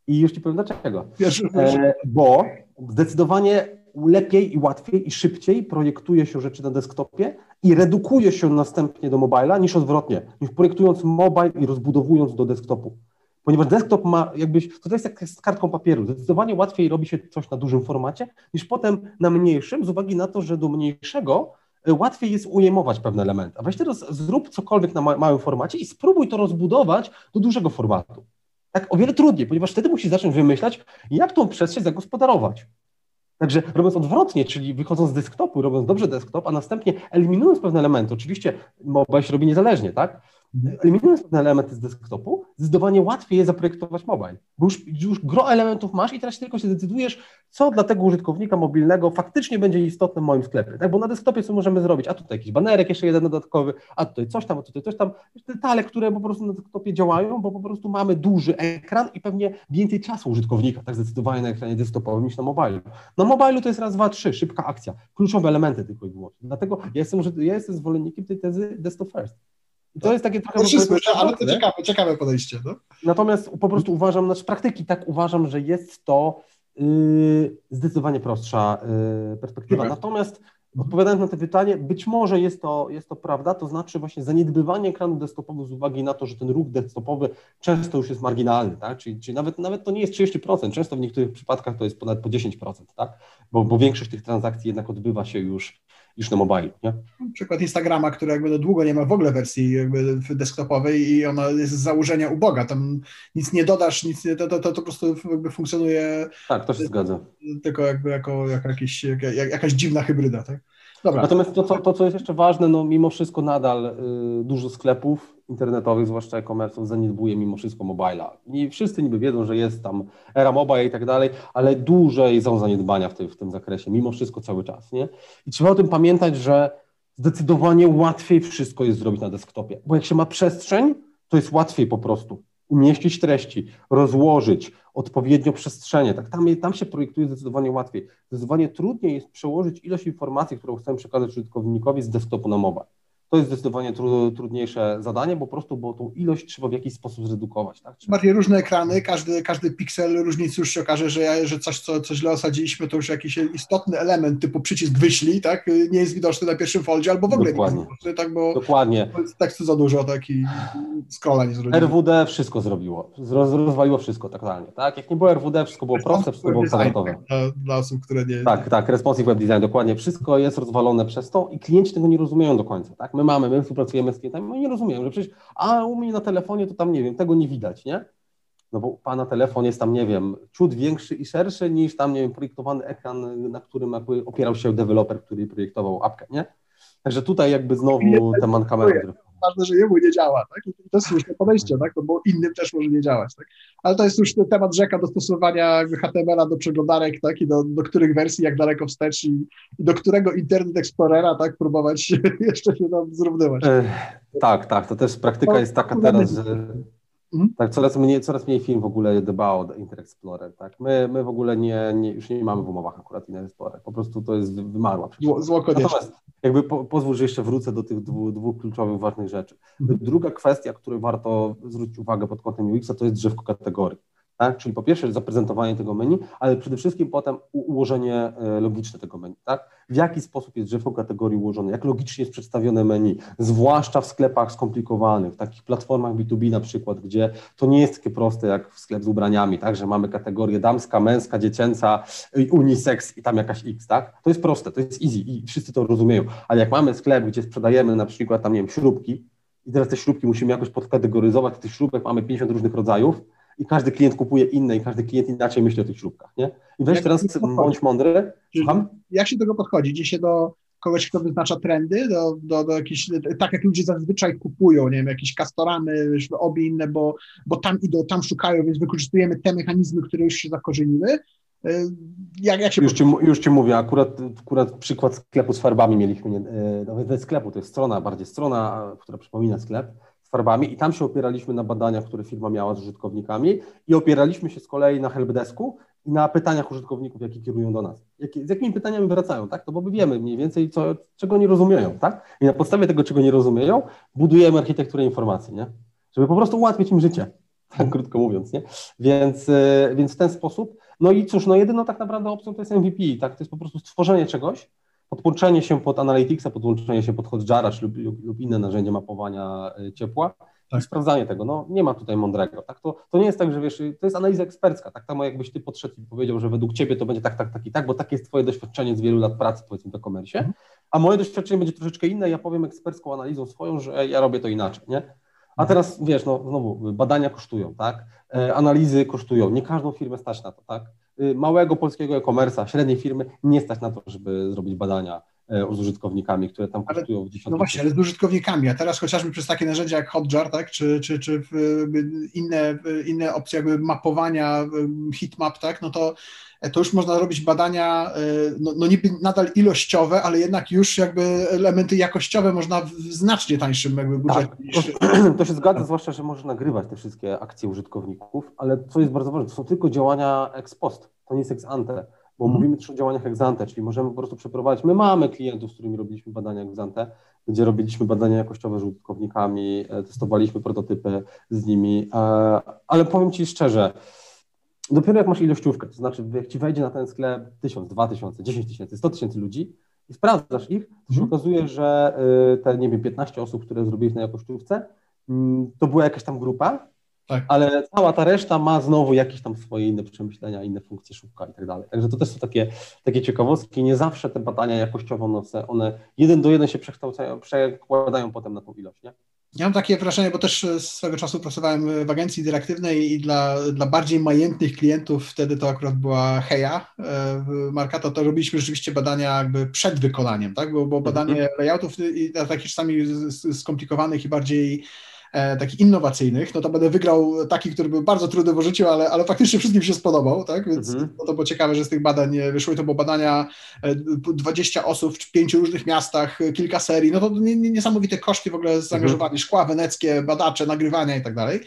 I już Ci powiem dlaczego. Wiesz, E, bo zdecydowanie lepiej i łatwiej i szybciej projektuje się rzeczy na desktopie i redukuje się następnie do mobila niż odwrotnie, niż projektując mobile i rozbudowując do desktopu. Ponieważ desktop ma jakbyś, to jest jak z kartką papieru, zdecydowanie łatwiej robi się coś na dużym formacie niż potem na mniejszym, z uwagi na to, że do mniejszego e, łatwiej jest ujmować pewne elementy. A weź teraz zrób cokolwiek na ma- małym formacie i spróbuj to rozbudować do dużego formatu. Tak o wiele trudniej, ponieważ wtedy musisz zacząć wymyślać, jak tą przestrzeń zagospodarować. Także robiąc odwrotnie, czyli wychodząc z desktopu, robiąc dobrze desktop, a następnie eliminując pewne elementy, oczywiście mobile się robi niezależnie, tak? Eliminując pewne elementy z desktopu, zdecydowanie łatwiej jest zaprojektować mobile, bo już, już gro elementów masz i teraz tylko się decydujesz, co dla tego użytkownika mobilnego faktycznie będzie istotne w moim sklepie, tak? Bo na desktopie co możemy zrobić? A tutaj jakiś banerek jeszcze jeden dodatkowy, a tutaj coś tam, a tutaj coś tam, detale, które po prostu na desktopie działają, bo po prostu mamy duży ekran i pewnie więcej czasu użytkownika, tak zdecydowanie na ekranie desktopowym niż na mobilu. Na mobilu to jest raz, dwa, trzy, szybka akcja, kluczowe elementy tylko i wyłącznie. Dlatego ja jestem, ja jestem zwolennikiem tej tezy desktop first. To jest takie trochę... powiedzmy, słyszę, ale to ciekawe, ciekawe podejście. No? Natomiast po prostu uważam, znaczy z praktyki tak uważam, że jest to yy, zdecydowanie prostsza yy, perspektywa. Dobra. Natomiast odpowiadając na to pytanie, być może jest to, jest to prawda, to znaczy właśnie zaniedbywanie ekranu desktopowego z uwagi na to, że ten ruch desktopowy często już jest marginalny, tak? czyli, czyli nawet, nawet to nie jest 30%, często w niektórych przypadkach to jest ponad po 10%, tak? bo, bo większość tych transakcji jednak odbywa się już, już na mobilu. Nie? Przykład Instagrama, który jakby długo nie ma w ogóle wersji desktopowej i ona jest z założenia uboga. Tam nic nie dodasz, nic nie, to, to, to, to po prostu jakby funkcjonuje Tak, to się zgadza. tylko jakby jako, jako jakiś, jak, jak, jakaś dziwna hybryda, tak? Dobra. Natomiast to, co, to, co jest jeszcze ważne, no mimo wszystko nadal y, dużo sklepów internetowych, zwłaszcza e-commerce'ów, zaniedbuje mimo wszystko mobila. I wszyscy niby wiedzą, że jest tam era mobile i tak dalej, ale duże są zaniedbania w, tej, w tym zakresie, mimo wszystko cały czas, nie? I trzeba o tym pamiętać, że zdecydowanie łatwiej wszystko jest zrobić na desktopie, bo jak się ma przestrzeń, to jest łatwiej po prostu umieścić treści, rozłożyć odpowiednio przestrzenie. Tak, tam, tam się projektuje zdecydowanie łatwiej. Zdecydowanie trudniej jest przełożyć ilość informacji, którą chcemy przekazać użytkownikowi z desktopu na mobile. To jest zdecydowanie tru, trudniejsze zadanie, po prostu, bo tą ilość trzeba w jakiś sposób zredukować. Tak? Trzeba- bardziej różne ekrany, każdy, każdy piksel różnicy już się okaże, że, ja, że coś, co, co źle osadziliśmy, to już jakiś istotny element typu przycisk wyślij, tak, nie jest widoczny na pierwszym foldzie, albo w ogóle Dokładnie. nie jest widoczny, tak, bo Dokładnie. tekstu za dużo, tak, i scrolla nie zrobimy. RWD wszystko zrobiło. Roz, rozwaliło wszystko totalnie. Tak? Jak nie było RWD, wszystko było proste, wszystko było kwadratowe. Dla, dla osób, które nie... Tak, tak, responsive web design, dokładnie. Wszystko jest rozwalone przez to i klienci tego nie rozumieją do końca, tak? My mamy, my współpracujemy z klientami, oni nie rozumieją, że przecież, a u mnie na telefonie to tam, nie wiem, tego nie widać, nie? No bo Pana telefon jest tam, nie wiem, ciut większy i szerszy niż tam, nie wiem, projektowany ekran, na którym opierał się deweloper, który projektował apkę, nie? Także tutaj jakby znowu te mankamenty. Ważne, że jemu nie działa, tak, i to jest słuszne podejście, tak, no bo innym też może nie działać, tak. Ale to jest już ten temat rzeka dostosowania jakby HTML-a do przeglądarek, tak, i do, do których wersji, jak daleko wstecz i, i do którego Internet Explorera, tak, próbować [laughs] jeszcze się tam zrównywać. E, tak, tak, to też praktyka jest taka teraz, że Mhm. tak, coraz mniej, coraz mniej firm w ogóle dba o Internet Explorer, tak. My, my w ogóle nie, nie, już nie mamy w umowach akurat Explorer, po prostu to jest wymarła Zło, zło. Natomiast jakby po, pozwól, że jeszcze wrócę do tych dwóch, dwóch kluczowych, ważnych rzeczy. Mhm. Druga kwestia, której warto zwrócić uwagę pod kątem UX-a, to jest drzewko kategorii. Tak? Czyli po pierwsze zaprezentowanie tego menu, ale przede wszystkim potem ułożenie e, logiczne tego menu. Tak? W jaki sposób jest drzewko kategorii ułożone, jak logicznie jest przedstawione menu, zwłaszcza w sklepach skomplikowanych, w takich platformach B2B na przykład, gdzie to nie jest takie proste jak w sklep z ubraniami, tak? że mamy kategorię damska, męska, dziecięca, unisex i tam jakaś X. Tak? To jest proste, to jest easy i wszyscy to rozumieją, ale jak mamy sklep, gdzie sprzedajemy na przykład tam, nie wiem, śrubki i teraz te śrubki musimy jakoś podkategoryzować, tych śrubek mamy 50 różnych rodzajów, i każdy klient kupuje inne i każdy klient inaczej myśli o tych śrubkach, nie? I weź Jak teraz, bądź mądry, słucham? Jak się do tego podchodzi? Idzie się do kogoś, kto wyznacza trendy, do, do, do jakichś, tak jak ludzie zazwyczaj kupują, nie wiem, jakieś kastoramy, obie inne, bo, bo tam idą, tam szukają, więc wykorzystujemy te mechanizmy, które już się zakorzeniły. Y, Jak, jak Już ci, już ci mówię, akurat, akurat przykład sklepu z farbami mieliśmy, nie, e, nawet sklepu, to jest strona, bardziej strona, która przypomina sklep farbami i tam się opieraliśmy na badaniach, które firma miała z użytkownikami i opieraliśmy się z kolei na helpdesku i na pytaniach użytkowników, jakie kierują do nas. Jakie, z jakimi pytaniami wracają, tak? To bo my wiemy mniej więcej, co, czego nie rozumieją, tak? I na podstawie tego, czego nie rozumieją, budujemy architekturę informacji, nie? Żeby po prostu ułatwić im życie, [laughs] tak krótko mówiąc, nie? Więc, e, więc w ten sposób, no i cóż, no jedyną tak naprawdę opcją to jest MVP, tak? To jest po prostu stworzenie czegoś, podłączenie się pod Analyticsa, podłączenie się pod Hotjara lub, lub, lub inne narzędzie mapowania y, ciepła Tak. i sprawdzanie tego. No nie ma tutaj mądrego. Tak? To, to nie jest tak, że wiesz, to jest analiza ekspercka. Tak samo jakbyś ty podszedł i powiedział, że według ciebie to będzie tak, tak, tak i tak, bo takie jest twoje doświadczenie z wielu lat pracy powiedzmy w e-commerce, Mhm. a moje doświadczenie będzie troszeczkę inne, ja powiem ekspercką analizą swoją, że ja robię to inaczej, nie? A teraz wiesz, no znowu, badania kosztują, tak? E, analizy kosztują. Nie każdą firmę stać na to, tak? Y, Małego polskiego e-commerce'a, średniej firmy nie stać na to, żeby zrobić badania z użytkownikami, które tam Ale- kosztują w dziesiątki No właśnie, ale z użytkownikami, a teraz chociażby przez takie narzędzia jak Hotjar, tak, czy, czy, czy inne, inne opcje jakby mapowania, heatmap, tak, no to, to już można robić badania, y, no, no niby nadal ilościowe, ale jednak już jakby elementy jakościowe można w znacznie tańszym jakby budżecie Tak, niż... to, [clears throat] to się zgadza, zwłaszcza, że możesz nagrywać te wszystkie akcje użytkowników, ale co jest bardzo ważne, to są tylko działania ex post, to nie jest ex ante, bo Mhm. mówimy też o działaniach ex ante, czyli możemy po prostu przeprowadzić, my mamy klientów, z którymi robiliśmy badania ex ante, gdzie robiliśmy badania jakościowe z użytkownikami, e, testowaliśmy prototypy z nimi, e, ale powiem Ci szczerze, dopiero jak masz ilościówkę, to znaczy jak Ci wejdzie na ten sklep 1000, 2000, 10 tysięcy, 100 tysięcy ludzi i sprawdzasz ich, to się Mhm. okazuje, że y, te, nie wiem, 15 osób, które zrobiłeś na jakościówce, mm, to była jakaś tam grupa, Tak. ale cała ta reszta ma znowu jakieś tam swoje inne przemyślenia, inne funkcje szybka i tak dalej. Także to też są takie, takie ciekawostki. Nie zawsze te badania jakościowe, one, one jeden do jeden się przekształcają, przekładają potem na tą ilość, nie? Ja mam takie wrażenie, bo też e, swego czasu pracowałem w agencji dyrektywnej i dla, dla bardziej majętnych klientów, wtedy to akurat była Heja e, marka, to, to robiliśmy rzeczywiście badania jakby przed wykonaniem, tak? Bo, bo badanie layoutów i takich czasami skomplikowanych i bardziej e, takich innowacyjnych, no to będę wygrał taki, który był bardzo trudny w użyciu, ale, ale faktycznie wszystkim się spodobał, tak? Więc Mhm. no to było ciekawe, że z tych badań e, wyszły, to było badania e, 20 osób w pięciu różnych miastach, e, kilka serii, no to nie- nie- niesamowite koszty w ogóle zaangażowanie, szkła weneckie, badacze, nagrywania i tak dalej.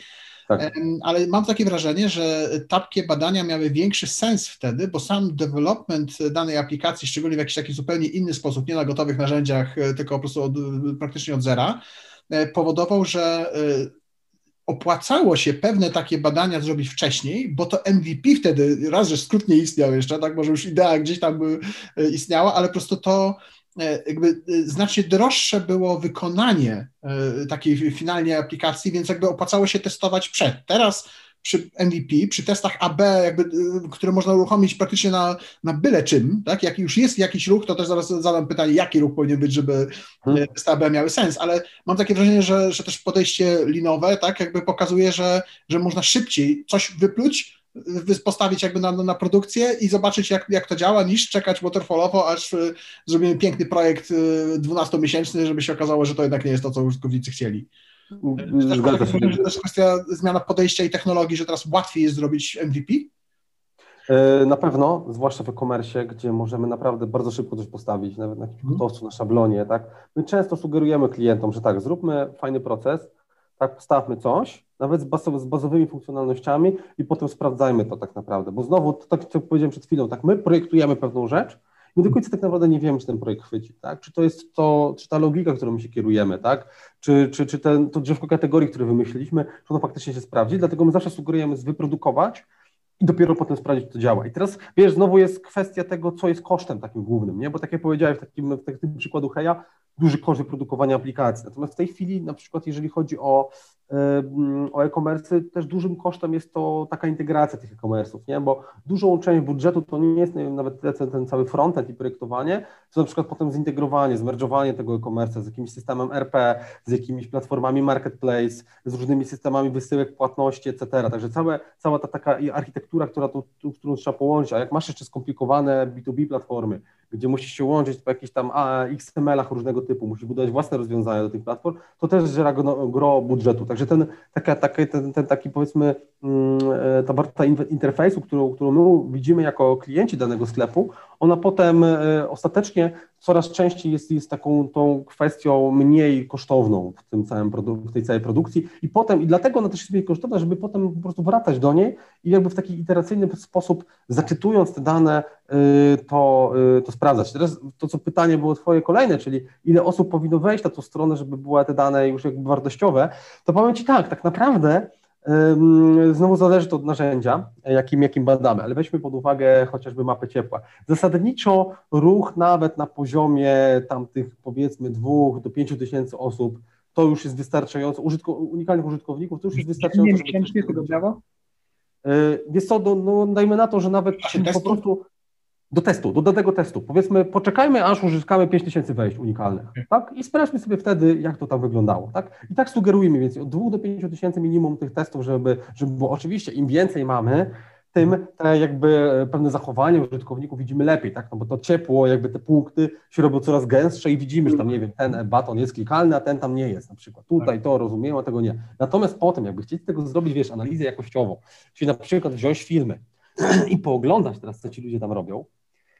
Tak. Ale mam takie wrażenie, że takie badania miały większy sens wtedy, bo sam development danej aplikacji, szczególnie w jakiś taki zupełnie inny sposób, nie na gotowych narzędziach, e, tylko po prostu od, praktycznie od zera, e, powodował, że e, opłacało się pewne takie badania zrobić wcześniej, bo to MVP wtedy, raz, że skrót nie istniał jeszcze, tak, może już idea gdzieś tam e, istniała, ale po prostu to e, jakby e, znacznie droższe było wykonanie e, takiej finalnej aplikacji, więc jakby opłacało się testować przed. Teraz przy MVP, przy testach AB, jakby, e, które można uruchomić praktycznie na, na byle czym, tak? Jak już jest jakiś ruch, to też zaraz zadam pytanie, jaki ruch powinien być, żeby Hmm. e, testy AB miały sens, ale mam takie wrażenie, że, że też podejście linowe, tak, jakby pokazuje, że, że można szybciej coś wypluć, wy- postawić jakby na, na produkcję i zobaczyć, jak, jak to działa, niż czekać waterfallowo, aż y, zrobimy piękny projekt y, 12-miesięczny, żeby się okazało, że to jednak nie jest to, co użytkownicy chcieli. Zgadza się. to jest kwestia zmiana podejścia i technologii, że teraz łatwiej jest zrobić MVP? E, Na pewno, zwłaszcza w e-commerce, gdzie możemy naprawdę bardzo szybko coś postawić, nawet na jakimś Mhm. gotowcu, na szablonie, tak? My często sugerujemy klientom, że tak, zróbmy fajny proces, tak, postawmy coś, nawet z, z bazowymi funkcjonalnościami i potem sprawdzajmy to tak naprawdę, bo znowu, to tak jak powiedziałem przed chwilą, tak, my projektujemy pewną rzecz my do końca tak naprawdę nie wiemy, czy ten projekt chwyci, tak? Czy to jest to, czy ta logika, którą my się kierujemy, tak? Czy, czy, czy ten, to drzewko kategorii, które wymyśliliśmy, czy ono faktycznie się sprawdzi, dlatego my zawsze sugerujemy wyprodukować, i dopiero potem sprawdzić, czy to działa. I teraz, wiesz, znowu jest kwestia tego, co jest kosztem takim głównym, nie? Bo tak jak powiedziałem w takim, w takim przykładu Heja, duży koszt wyprodukowania aplikacji. Natomiast w tej chwili, na przykład, jeżeli chodzi o, o e-commerce, też dużym kosztem jest to taka integracja tych e-commerce'ów, nie? Bo dużą część budżetu to nie jest nie wiem, nawet ten, cały frontend i projektowanie, to na przykład potem zintegrowanie, zmerdżowanie tego e-commerce z jakimś systemem RP, z jakimiś platformami marketplace, z różnymi systemami wysyłek płatności, etc. Także całe, cała ta taka architektura, która tu, tu, którą trzeba połączyć, a jak masz jeszcze skomplikowane B2B platformy, gdzie musisz się łączyć po jakichś tam XML-ach różnego typu, musisz budować własne rozwiązania do tych platform, to też żera gro budżetu. Także ten, taka, taka, ten, ten taki powiedzmy mm, e, ta warta interfejsu, którą, którą my widzimy jako klienci danego sklepu, ona potem e, ostatecznie coraz częściej jest, jest taką tą kwestią mniej kosztowną w, tym całym w tej całej produkcji i potem, i dlatego ona też jest mniej kosztowna, żeby potem po prostu wracać do niej i jakby w taki iteracyjny sposób, zaczytując te dane, y, to, y, to sprawdzać. Teraz to, co pytanie było twoje kolejne, czyli ile osób powinno wejść na tą stronę, żeby były te dane już jakby wartościowe, to powiem Ci tak, tak naprawdę Znowu zależy to od narzędzia, jakim, jakim badamy, ale weźmy pod uwagę chociażby mapę ciepła. Zasadniczo ruch nawet na poziomie tamtych powiedzmy dwóch do pięciu tysięcy osób, to już jest wystarczająco, użytko, unikalnych użytkowników, to już jest wystarczająco. Nie miesięcznie tego działa? Wiesz co, no, no, dajmy na to, że nawet po prostu do testu, do danego testu. Powiedzmy, poczekajmy, aż uzyskamy 5000 wejść unikalnych, tak? I sprawdźmy sobie wtedy, jak to tam wyglądało, tak? I tak sugerujemy, więc od 2 do 5 tysięcy minimum tych testów, żeby, żeby było. Oczywiście, im więcej mamy, tym te jakby pewne zachowanie użytkowników widzimy lepiej, tak? No bo to ciepło, jakby te punkty się robią coraz gęstsze i widzimy, że tam, nie wiem, ten baton jest klikalny, a ten tam nie jest na przykład. Tutaj tak. to rozumiem, a tego nie. Natomiast potem, jakby chcieli tego zrobić, wiesz, analizę jakościową, czyli na przykład wziąć filmy [clears throat] i pooglądać teraz, co ci ludzie tam robią,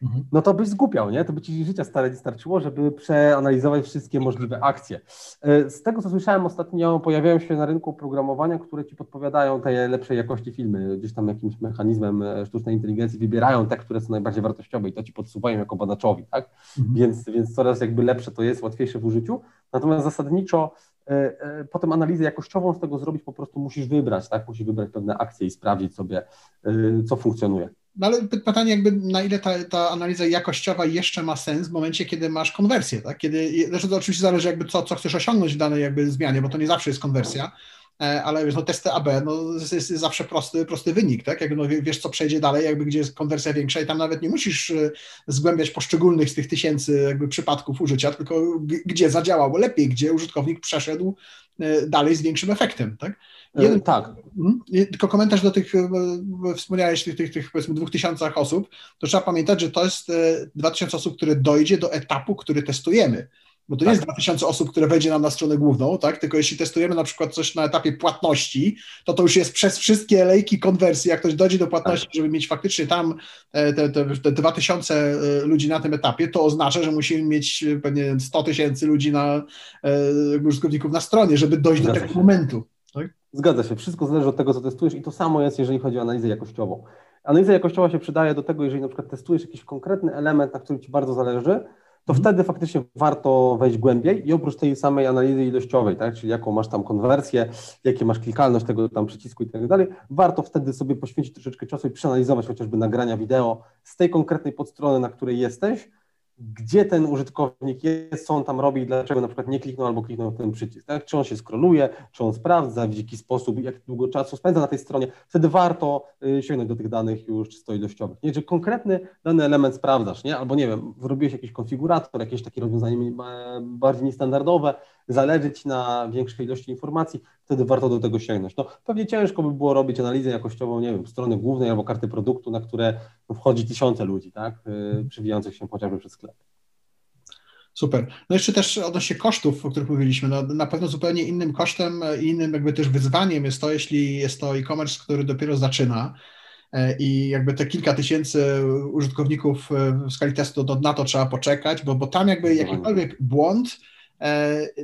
Mhm. no to byś zgupiał, nie? To by ci życia stare nie starczyło, żeby przeanalizować wszystkie możliwe akcje. E, z tego, co słyszałem ostatnio, pojawiają się na rynku oprogramowania, które ci podpowiadają tej lepszej jakości filmy. Gdzieś tam jakimś mechanizmem e, sztucznej inteligencji wybierają te, które są najbardziej wartościowe i to ci podsuwają jako badaczowi, tak? Mhm. Więc, więc coraz jakby lepsze to jest, łatwiejsze w użyciu. Natomiast zasadniczo e, potem analizę jakościową z tego zrobić po prostu musisz wybrać, tak? Musisz wybrać pewne akcje i sprawdzić sobie, co funkcjonuje. No ale pytanie jakby na ile ta, ta analiza jakościowa jeszcze ma sens w momencie, kiedy masz konwersję, tak? Kiedy, znaczy to oczywiście zależy jakby co, co chcesz osiągnąć w danej jakby zmianie, bo to nie zawsze jest konwersja, e, ale wiesz, no testy AB, no jest, jest zawsze prosty, prosty wynik, tak? Jakby no, wiesz, co przejdzie dalej, jakby gdzie jest konwersja większa i tam nawet nie musisz e, zgłębiać poszczególnych z tych tysięcy jakby przypadków użycia, tylko gdzie zadziałało lepiej, gdzie użytkownik przeszedł e, dalej z większym efektem, tak? Jeden, tak. Mhm. Tylko komentarz do tych, wspomniałeś tych, tych, tych powiedzmy dwóch tysiącach osób, to trzeba pamiętać, że to jest dwa tysiące osób, które dojdzie do etapu, który testujemy. Bo to tak. nie jest 2000 osób, które wejdzie nam na stronę główną, tak? Tylko jeśli testujemy na przykład coś na etapie płatności, to to już jest przez wszystkie lejki konwersji. Jak ktoś dojdzie do płatności, tak. żeby mieć faktycznie tam e, te, te, te 2000 e, ludzi na tym etapie, to oznacza, że musimy mieć e, pewnie 100 tysięcy ludzi na użytkowników na stronie, żeby dojść do tego momentu. Tak? Zgadza się, wszystko zależy od tego, co testujesz i to samo jest, jeżeli chodzi o analizę jakościową. Analiza jakościowa się przydaje do tego, jeżeli na przykład testujesz jakiś konkretny element, na którym Ci bardzo zależy, to mhm. wtedy faktycznie warto wejść głębiej i oprócz tej samej analizy ilościowej, tak, czyli jaką masz tam konwersję, jakie masz klikalność tego tam przycisku i tak dalej, warto wtedy sobie poświęcić troszeczkę czasu i przeanalizować chociażby nagrania wideo z tej konkretnej podstrony, na której jesteś, gdzie ten użytkownik jest, co on tam robi, dlaczego na przykład nie kliknął albo kliknął ten przycisk, tak? czy on się skroluje, czy on sprawdza, w jaki sposób, jak długo czasu spędza na tej stronie, wtedy warto y, sięgnąć do tych danych już czysto ilościowych. Nie, że konkretny dany element sprawdzasz, nie? albo nie wiem, wyrobiłeś jakiś konfigurator, jakieś takie rozwiązanie bardziej niestandardowe, zależy Ci na większej ilości informacji, wtedy warto do tego sięgnąć. No, pewnie ciężko by było robić analizę jakościową, nie wiem, strony głównej albo karty produktu, na które wchodzi tysiące ludzi, tak, y, przewijających się chociażby przez sklep. Super. No jeszcze też odnośnie kosztów, o których mówiliśmy, no na pewno zupełnie innym kosztem i innym jakby też wyzwaniem jest to, jeśli jest to e-commerce, który dopiero zaczyna e, i jakby te kilka tysięcy użytkowników e, w skali testu, to na to trzeba poczekać, bo, bo tam jakby jakikolwiek błąd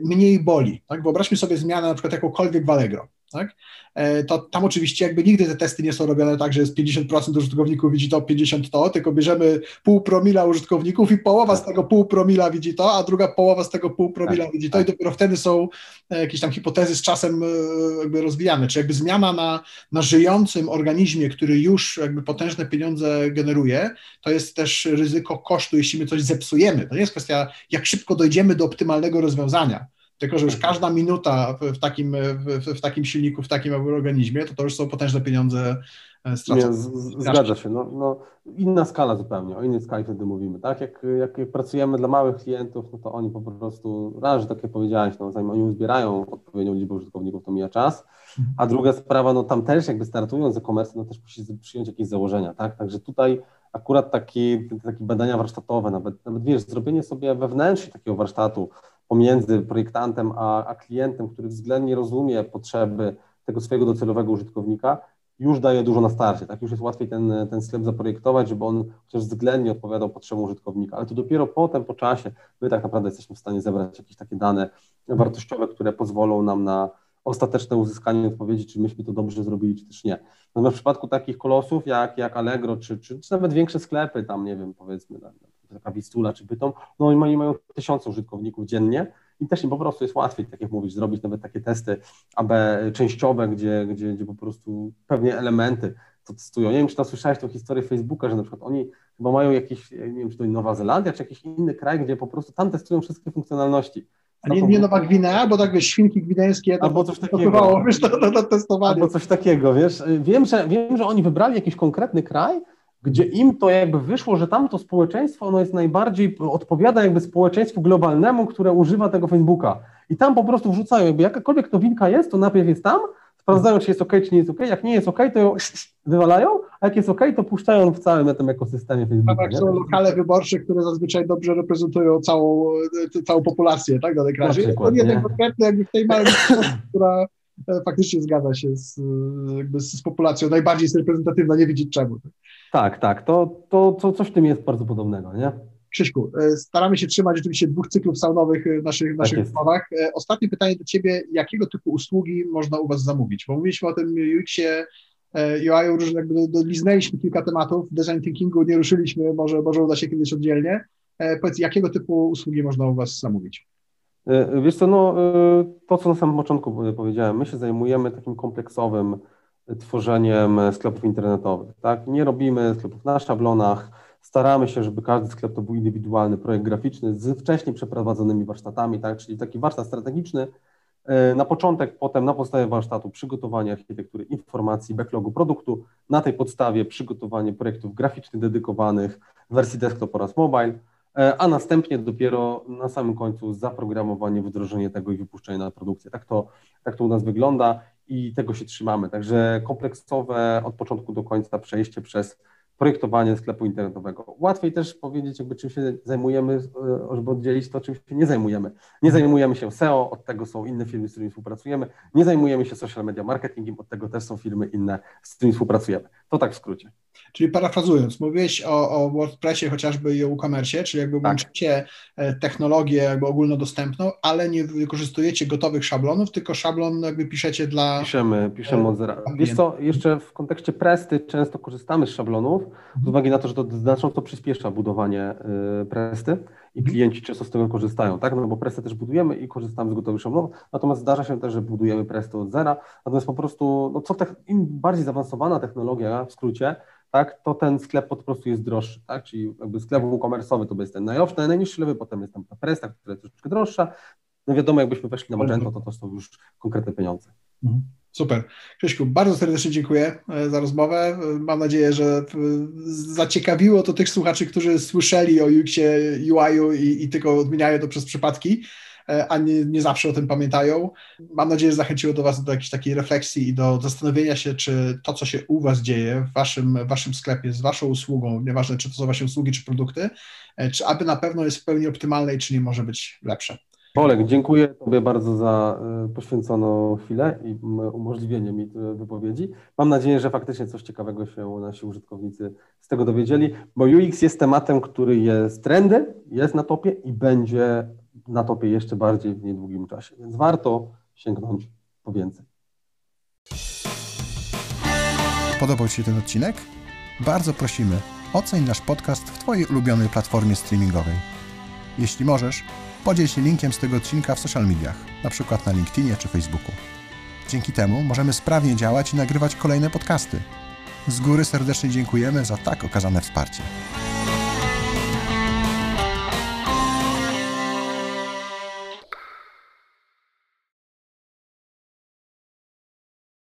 mniej boli. Tak? Wyobraźmy sobie zmianę na przykład jakąkolwiek w Allegro. Tak? E, to tam oczywiście jakby nigdy te testy nie są robione tak, że jest 50% użytkowników widzi to, 50 to, tylko bierzemy pół promila użytkowników i połowa z tego pół promila widzi to, a druga połowa z tego pół promila tak, widzi to tak. i dopiero wtedy są e, jakieś tam hipotezy z czasem e, jakby rozwijane, czy jakby zmiana na, na żyjącym organizmie, który już jakby potężne pieniądze generuje, to jest też ryzyko kosztu, jeśli my coś zepsujemy. To nie jest kwestia, jak szybko dojdziemy do optymalnego rozwiązania, tylko, że już mhm. każda minuta w takim, w, takim silniku, w takim organizmie, to to już są potężne pieniądze e, stracone. Zgadza się. No, no, inna skala zupełnie, o innej skali wtedy mówimy. Tak? Jak, jak pracujemy dla małych klientów, no to oni po prostu, raz, że tak jak powiedziałeś, no, zanim oni uzbierają odpowiednią liczbę użytkowników, to mija czas, mhm. a druga sprawa, no tam też jakby startując e-commerce, no też musi przyjąć jakieś założenia, tak? Także tutaj akurat taki, takie badania warsztatowe, nawet, nawet wiesz, zrobienie sobie wewnętrznie takiego warsztatu, pomiędzy projektantem a, a klientem, który względnie rozumie potrzeby tego swojego docelowego użytkownika, już daje dużo na starcie, tak? Już jest łatwiej ten, ten sklep zaprojektować, żeby on chociaż względnie odpowiadał potrzebom użytkownika, ale to dopiero potem, po czasie, my tak naprawdę jesteśmy w stanie zebrać jakieś takie dane wartościowe, które pozwolą nam na ostateczne uzyskanie odpowiedzi, czy myśmy to dobrze zrobili, czy też nie. Natomiast w przypadku takich kolosów jak, jak Allegro, czy, czy, czy nawet większe sklepy, tam nie wiem, powiedzmy, taka Wistula czy Bytom, no oni mają tysiące użytkowników dziennie i też im po prostu jest łatwiej, tak jak mówisz, zrobić nawet takie testy AB częściowe, gdzie, gdzie, gdzie po prostu pewnie elementy to testują. Nie wiem, czy to słyszałeś tą historię Facebooka, że na przykład oni chyba mają jakiś, nie wiem, czy to Nowa Zelandia, czy jakiś inny kraj, gdzie po prostu tam testują wszystkie funkcjonalności. A nie, nie Nowa Gwinea, bo tak wiesz, świnki gwineńskie albo coś takiego. Wiesz, to, to, to testowanie. Albo coś takiego, wiesz. Wiem że, wiem, że oni wybrali jakiś konkretny kraj, gdzie im to jakby wyszło, że tamto społeczeństwo, ono jest najbardziej, odpowiada jakby społeczeństwu globalnemu, które używa tego Facebooka. I tam po prostu wrzucają, jakby jakakolwiek nowinka jest, to najpierw jest tam, sprawdzają, czy jest OK, czy nie jest OK. Jak nie jest OK, to ją wywalają, a jak jest OK, to puszczają w całym tym ekosystemie Facebooka. Tak, są lokale wyborcze, które zazwyczaj dobrze reprezentują całą, całą populację tak, danej kraju. To nie ten konkretny, jakby w tej małej która e, faktycznie zgadza się z, jakby z populacją, najbardziej jest reprezentatywna, nie widzieć czemu. Tak, tak, to, to, to coś w tym jest bardzo podobnego, nie? Krzyśku, e, staramy się trzymać rzeczywiście dwóch cyklów saunowych w naszych, w naszych tak rozmowach. E, ostatnie pytanie do Ciebie, jakiego typu usługi można u Was zamówić? Bo mówiliśmy o tym UX-ie, UI, już jakby doliznęliśmy kilka tematów, w design thinkingu nie ruszyliśmy, może, może uda się kiedyś oddzielnie. E, powiedz, jakiego typu usługi można u Was zamówić? Wiesz co, no, to co na samym początku powiedziałem, my się zajmujemy takim kompleksowym tworzeniem sklepów internetowych. Tak? Nie robimy sklepów na szablonach, staramy się, żeby każdy sklep to był indywidualny projekt graficzny z wcześniej przeprowadzonymi warsztatami, tak? czyli taki warsztat strategiczny e, na początek, potem na podstawie warsztatu przygotowanie architektury informacji, backlogu produktu, na tej podstawie przygotowanie projektów graficznych dedykowanych w wersji desktop oraz mobile, e, a następnie dopiero na samym końcu zaprogramowanie, wdrożenie tego i wypuszczenie na produkcję. Tak to, tak to u nas wygląda i tego się trzymamy. Także kompleksowe od początku do końca przejście przez projektowanie sklepu internetowego. Łatwiej też powiedzieć, jakby czym się zajmujemy, e, żeby oddzielić to, czym się nie zajmujemy. Nie zajmujemy się SEO, od tego są inne firmy, z którymi współpracujemy. Nie zajmujemy się social media marketingiem, od tego też są firmy inne, z którymi współpracujemy. To tak w skrócie. Czyli parafrazując, mówiłeś o, o WordPressie chociażby i o e-commerce, czyli jakby tak. łączycie e, technologię jakby ogólnodostępną, ale nie wykorzystujecie gotowych szablonów, tylko szablon jakby piszecie dla... Piszemy, piszemy od zera. Wiesz co, jeszcze w kontekście Presty często korzystamy z szablonów, z uwagi na to, że to znacząco przyspiesza budowanie y, Presty i klienci często z tego korzystają, tak? No bo Prestę też budujemy i korzystamy z gotowych szablonów, natomiast zdarza się też, że budujemy Prestę od zera, natomiast po prostu, no co te, im bardziej zaawansowana technologia, w skrócie, tak, to ten sklep po prostu jest droższy, tak, czyli jakby sklep e-commerce'owy to jest ten najowszy, najniższy lewy, potem jest tam ta Presta, która jest troszeczkę droższa, no wiadomo, jakbyśmy weszli na Magento, to to są już konkretne pieniądze. Mhm. Super. Krzyśku, bardzo serdecznie dziękuję e, za rozmowę. Mam nadzieję, że e, zaciekawiło to tych słuchaczy, którzy słyszeli o UX-ie, UI-u i, i tylko odmieniają to przez przypadki, e, a nie, nie zawsze o tym pamiętają. Mam nadzieję, że zachęciło do Was do jakiejś takiej refleksji i do zastanowienia się, czy to, co się u Was dzieje w Waszym, w waszym sklepie, z Waszą usługą, nieważne czy to są Wasze usługi, czy produkty, czy aby na pewno jest w pełni optymalne i czy nie może być lepsze. Olek, dziękuję Tobie bardzo za e, poświęconą chwilę i umożliwienie mi wypowiedzi. Mam nadzieję, że faktycznie coś ciekawego się nasi użytkownicy z tego dowiedzieli, bo UX jest tematem, który jest trendy, jest na topie i będzie na topie jeszcze bardziej w niedługim czasie, więc warto sięgnąć po więcej. Podobał Ci się ten odcinek? Bardzo prosimy, oceń nasz podcast w Twojej ulubionej platformie streamingowej. Jeśli możesz, podziel się linkiem z tego odcinka w social mediach, na przykład na LinkedInie czy Facebooku. Dzięki temu możemy sprawnie działać i nagrywać kolejne podcasty. Z góry serdecznie dziękujemy za tak okazane wsparcie.